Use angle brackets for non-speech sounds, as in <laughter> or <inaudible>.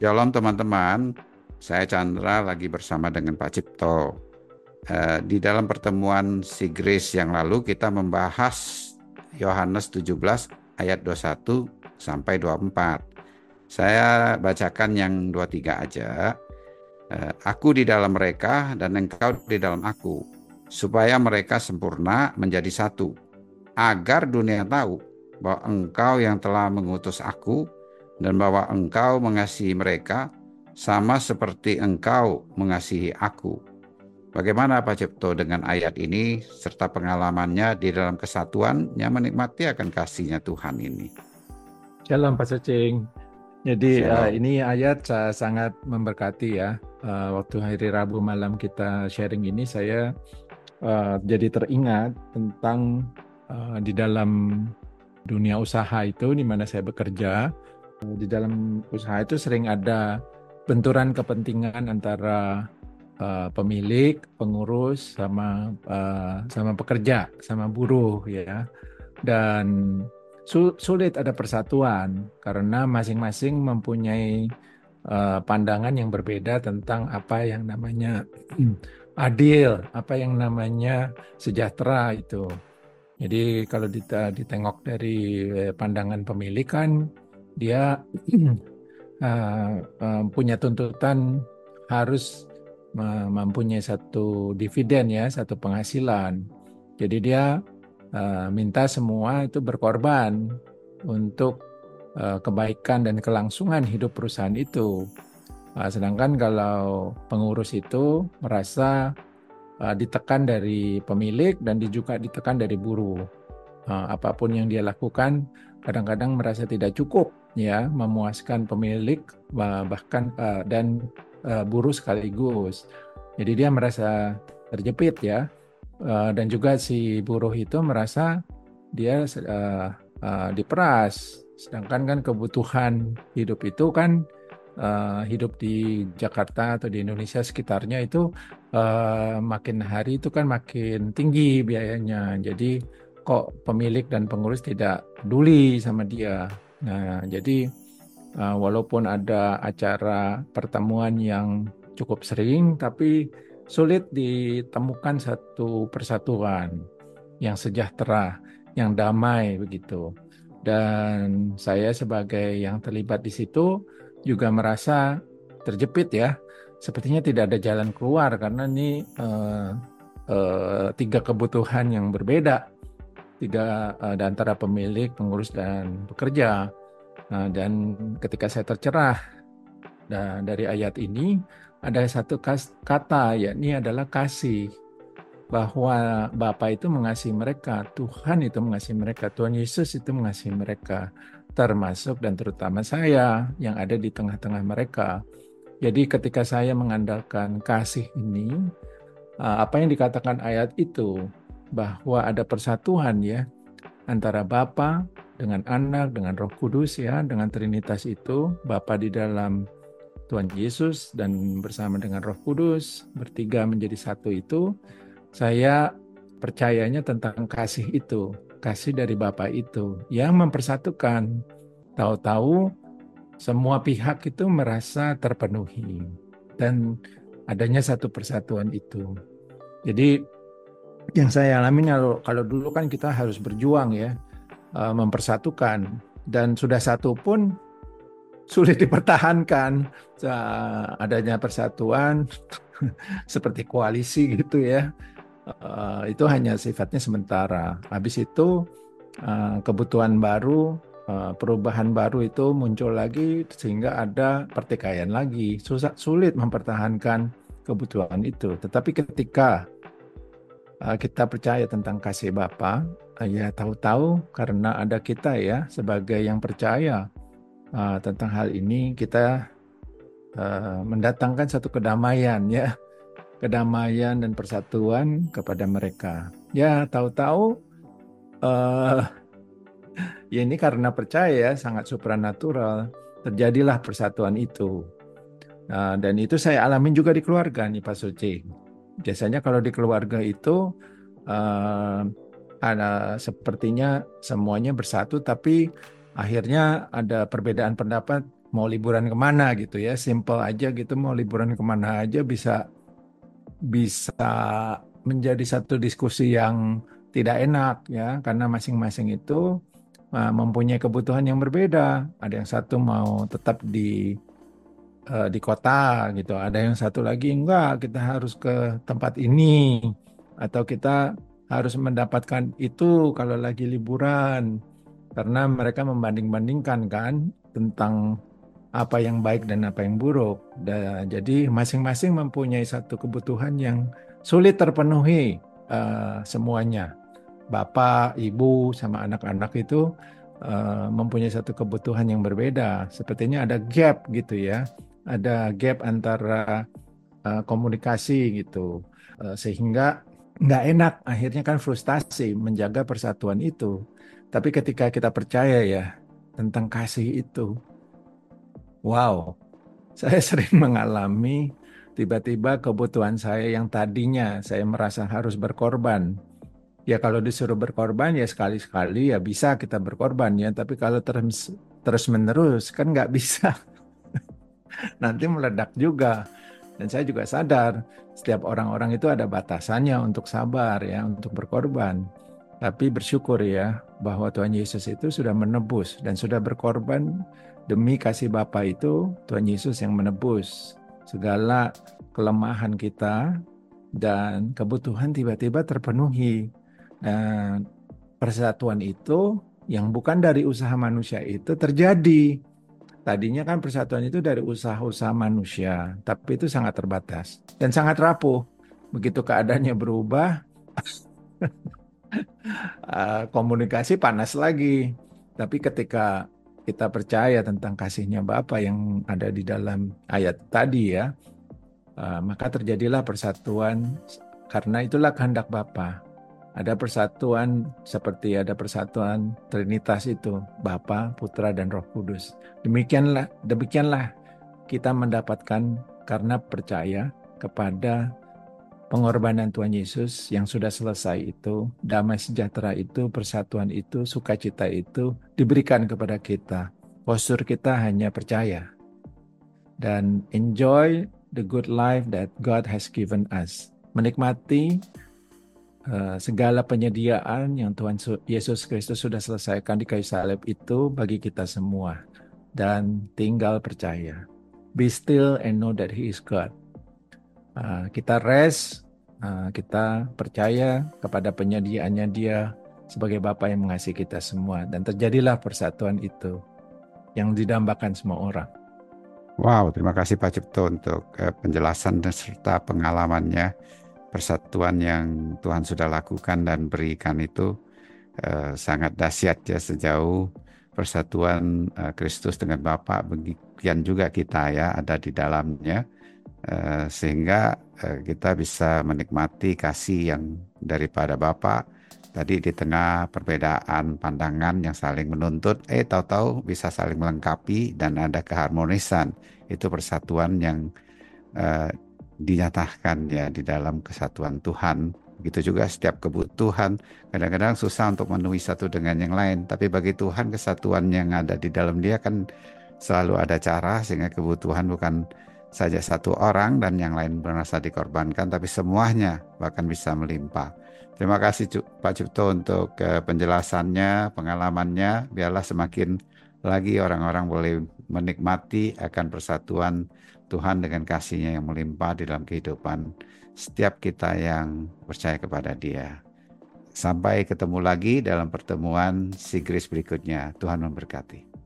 Shalom teman-teman, saya Chandra lagi bersama dengan Pak Cipto. Eh, di dalam pertemuan si Grace yang lalu kita membahas Yohanes 17 ayat 21 sampai 24. Saya bacakan yang 23 aja. Eh, aku di dalam mereka dan engkau di dalam aku, supaya mereka sempurna menjadi satu, agar dunia tahu bahwa engkau yang telah mengutus aku dan bahwa engkau mengasihi mereka sama seperti engkau mengasihi aku. Bagaimana Pak Cipto dengan ayat ini serta pengalamannya di dalam kesatuan yang menikmati akan kasihnya Tuhan ini? Shalom Pak Cacing. Jadi uh, ini ayat uh, sangat memberkati ya. Uh, waktu hari Rabu malam kita sharing ini saya uh, jadi teringat tentang uh, di dalam dunia usaha itu di mana saya bekerja di dalam usaha itu sering ada benturan kepentingan antara uh, pemilik, pengurus, sama uh, sama pekerja, sama buruh ya. Dan sulit ada persatuan karena masing-masing mempunyai uh, pandangan yang berbeda tentang apa yang namanya <clears throat> adil, apa yang namanya sejahtera itu. Jadi kalau ditengok dari pandangan pemilik kan dia uh, <clears throat> uh, punya tuntutan harus mempunyai satu dividen ya, satu penghasilan. Jadi dia uh, minta semua itu berkorban untuk uh, kebaikan dan kelangsungan hidup perusahaan itu. Uh, sedangkan kalau pengurus itu merasa uh, ditekan dari pemilik dan juga ditekan dari buruh. Uh, apa pun yang dia lakukan kadang-kadang merasa tidak cukup ya memuaskan pemilik bahkan dan uh, buruh sekaligus. Jadi dia merasa terjepit ya uh, dan juga si buruh itu merasa dia uh, diperas. Sedangkan kan kebutuhan hidup itu kan uh, hidup di Jakarta atau di Indonesia sekitarnya itu uh, makin hari itu kan makin tinggi biayanya. Jadi kok pemilik dan pengurus tidak peduli sama dia. Nah, jadi uh, walaupun ada acara pertemuan yang cukup sering, tapi sulit ditemukan satu persatuan yang sejahtera, yang damai begitu. Dan saya sebagai yang terlibat di situ juga merasa terjepit ya. Sepertinya tidak ada jalan keluar karena ini uh, uh, tiga kebutuhan yang berbeda tiga uh, antara pemilik, pengurus dan pekerja. Nah, dan ketika saya tercerah dan dari ayat ini ada satu kata yakni adalah kasih bahwa Bapa itu mengasihi mereka, Tuhan itu mengasihi mereka, Tuhan Yesus itu mengasihi mereka, termasuk dan terutama saya yang ada di tengah-tengah mereka. Jadi ketika saya mengandalkan kasih ini, eh, apa yang dikatakan ayat itu bahwa ada persatuan ya antara Bapa dengan Anak dengan Roh Kudus ya dengan Trinitas itu Bapa di dalam Tuhan Yesus dan bersama dengan Roh Kudus bertiga menjadi satu itu saya percayanya tentang kasih itu kasih dari Bapa itu yang mempersatukan. Tahu-tahu semua pihak itu merasa terpenuhi dan adanya satu persatuan itu. Jadi yang saya alami kalau, kalau dulu kan kita harus berjuang ya uh, mempersatukan. Dan sudah satu pun sulit dipertahankan. Adanya persatuan <laughs> seperti koalisi gitu ya. Uh, itu hanya sifatnya sementara. Habis itu uh, kebutuhan baru perubahan baru itu muncul lagi sehingga ada pertikaian lagi. Susah sulit mempertahankan kebutuhan itu. Tetapi ketika kita percaya tentang kasih Bapa, uh, ya tahu-tahu karena ada kita ya sebagai yang percaya uh, tentang hal ini kita uh, mendatangkan satu kedamaian ya, kedamaian dan persatuan kepada mereka. Ya tahu-tahu uh, ya ini karena percaya sangat supranatural terjadilah persatuan itu. Uh, dan itu saya alamin juga di keluarga nih Pak Suci biasanya kalau di keluarga itu uh, ada sepertinya semuanya bersatu tapi akhirnya ada perbedaan pendapat mau liburan ke mana gitu ya, simple aja gitu mau liburan ke mana aja bisa bisa menjadi satu diskusi yang tidak enak ya, karena masing-masing itu uh, mempunyai kebutuhan yang berbeda. Ada yang satu mau tetap di uh, di kota gitu, ada yang satu lagi enggak, kita harus ke tempat ini atau kita harus mendapatkan itu kalau lagi liburan karena mereka membanding-bandingkan kan tentang apa yang baik dan apa yang buruk. Dan, jadi masing-masing mempunyai satu kebutuhan yang sulit terpenuhi uh, semuanya. Bapak, ibu, sama anak-anak itu uh, mempunyai satu kebutuhan yang berbeda. Sepertinya ada gap gitu ya, ada gap antara uh, komunikasi gitu, uh, sehingga nggak enak. Akhirnya kan frustasi menjaga persatuan itu. Tapi ketika kita percaya ya tentang kasih itu, wow, <laughs> saya sering mengalami tiba-tiba kebutuhan saya yang tadinya saya merasa harus berkorban. Ya kalau disuruh berkorban ya sekali-sekali ya bisa kita berkorban ya, tapi kalau terus terus menerus kan nggak <laughs> bisa. Nanti meledak juga. Dan saya juga sadar setiap orang-orang itu ada batasannya untuk sabar ya, untuk berkorban. Tapi bersyukur ya bahwa Tuhan Yesus itu sudah menebus dan sudah berkorban demi kasih Bapa itu Tuhan Yesus yang menebus segala kelemahan kita dan kebutuhan tiba-tiba terpenuhi. Dan persatuan itu yang bukan dari usaha manusia itu terjadi. Tadinya kan persatuan itu dari usaha-usaha manusia, tapi itu sangat terbatas dan sangat rapuh. Begitu keadaannya berubah, ah, <laughs> komunikasi panas lagi. Tapi ketika kita percaya tentang kasihnya Bapa yang ada di dalam ayat tadi ya, uh, maka terjadilah persatuan karena itulah kehendak Bapa. Ada persatuan seperti ada persatuan Trinitas itu, Bapa, Putra dan Roh Kudus. Demikianlah demikianlah kita mendapatkan karena percaya kepada pengorbanan Tuhan Yesus yang sudah selesai itu, damai sejahtera itu, persatuan itu, sukacita itu diberikan kepada kita. Postur kita hanya percaya dan enjoy the good life that God has given us. Menikmati uh, segala penyediaan yang Tuhan Yesus Kristus sudah selesaikan di kayu salib itu bagi kita semua dan tinggal percaya. Be still and know that he is God. Uh, kita rest, uh, kita percaya kepada penyediaannya Dia sebagai Bapa yang mengasihi kita semua dan terjadilah persatuan itu yang didambakan semua orang. Wow, terima kasih Pak Cipto untuk penjelasan dan serta pengalamannya persatuan yang Tuhan sudah lakukan dan berikan itu uh, sangat dahsyat ya sejauh persatuan Kristus dengan Bapa begitu juga kita ya ada di dalamnya. Eh, sehingga uh, kita bisa menikmati kasih yang daripada Bapak. Tadi di tengah perbedaan pandangan yang saling menuntut eh tahu-tahu bisa saling melengkapi dan ada keharmonisan. Itu persatuan yang uh, dinyatakan ya di dalam kesatuan Tuhan begitu juga setiap kebutuhan kadang-kadang susah untuk memenuhi satu dengan yang lain tapi bagi Tuhan kesatuan yang ada di dalam dia kan selalu ada cara sehingga kebutuhan bukan saja satu orang dan yang lain merasa dikorbankan, tapi semuanya bahkan bisa melimpah. Terima kasih Pak Cipto untuk uh, penjelasannya, pengalamannya. Biarlah semakin lagi orang-orang boleh menikmati akan persatuan Tuhan dengan kasihnya yang melimpah di dalam kehidupan setiap kita yang percaya kepada dia. Sampai ketemu lagi dalam pertemuan Sigris berikutnya. Tuhan memberkati.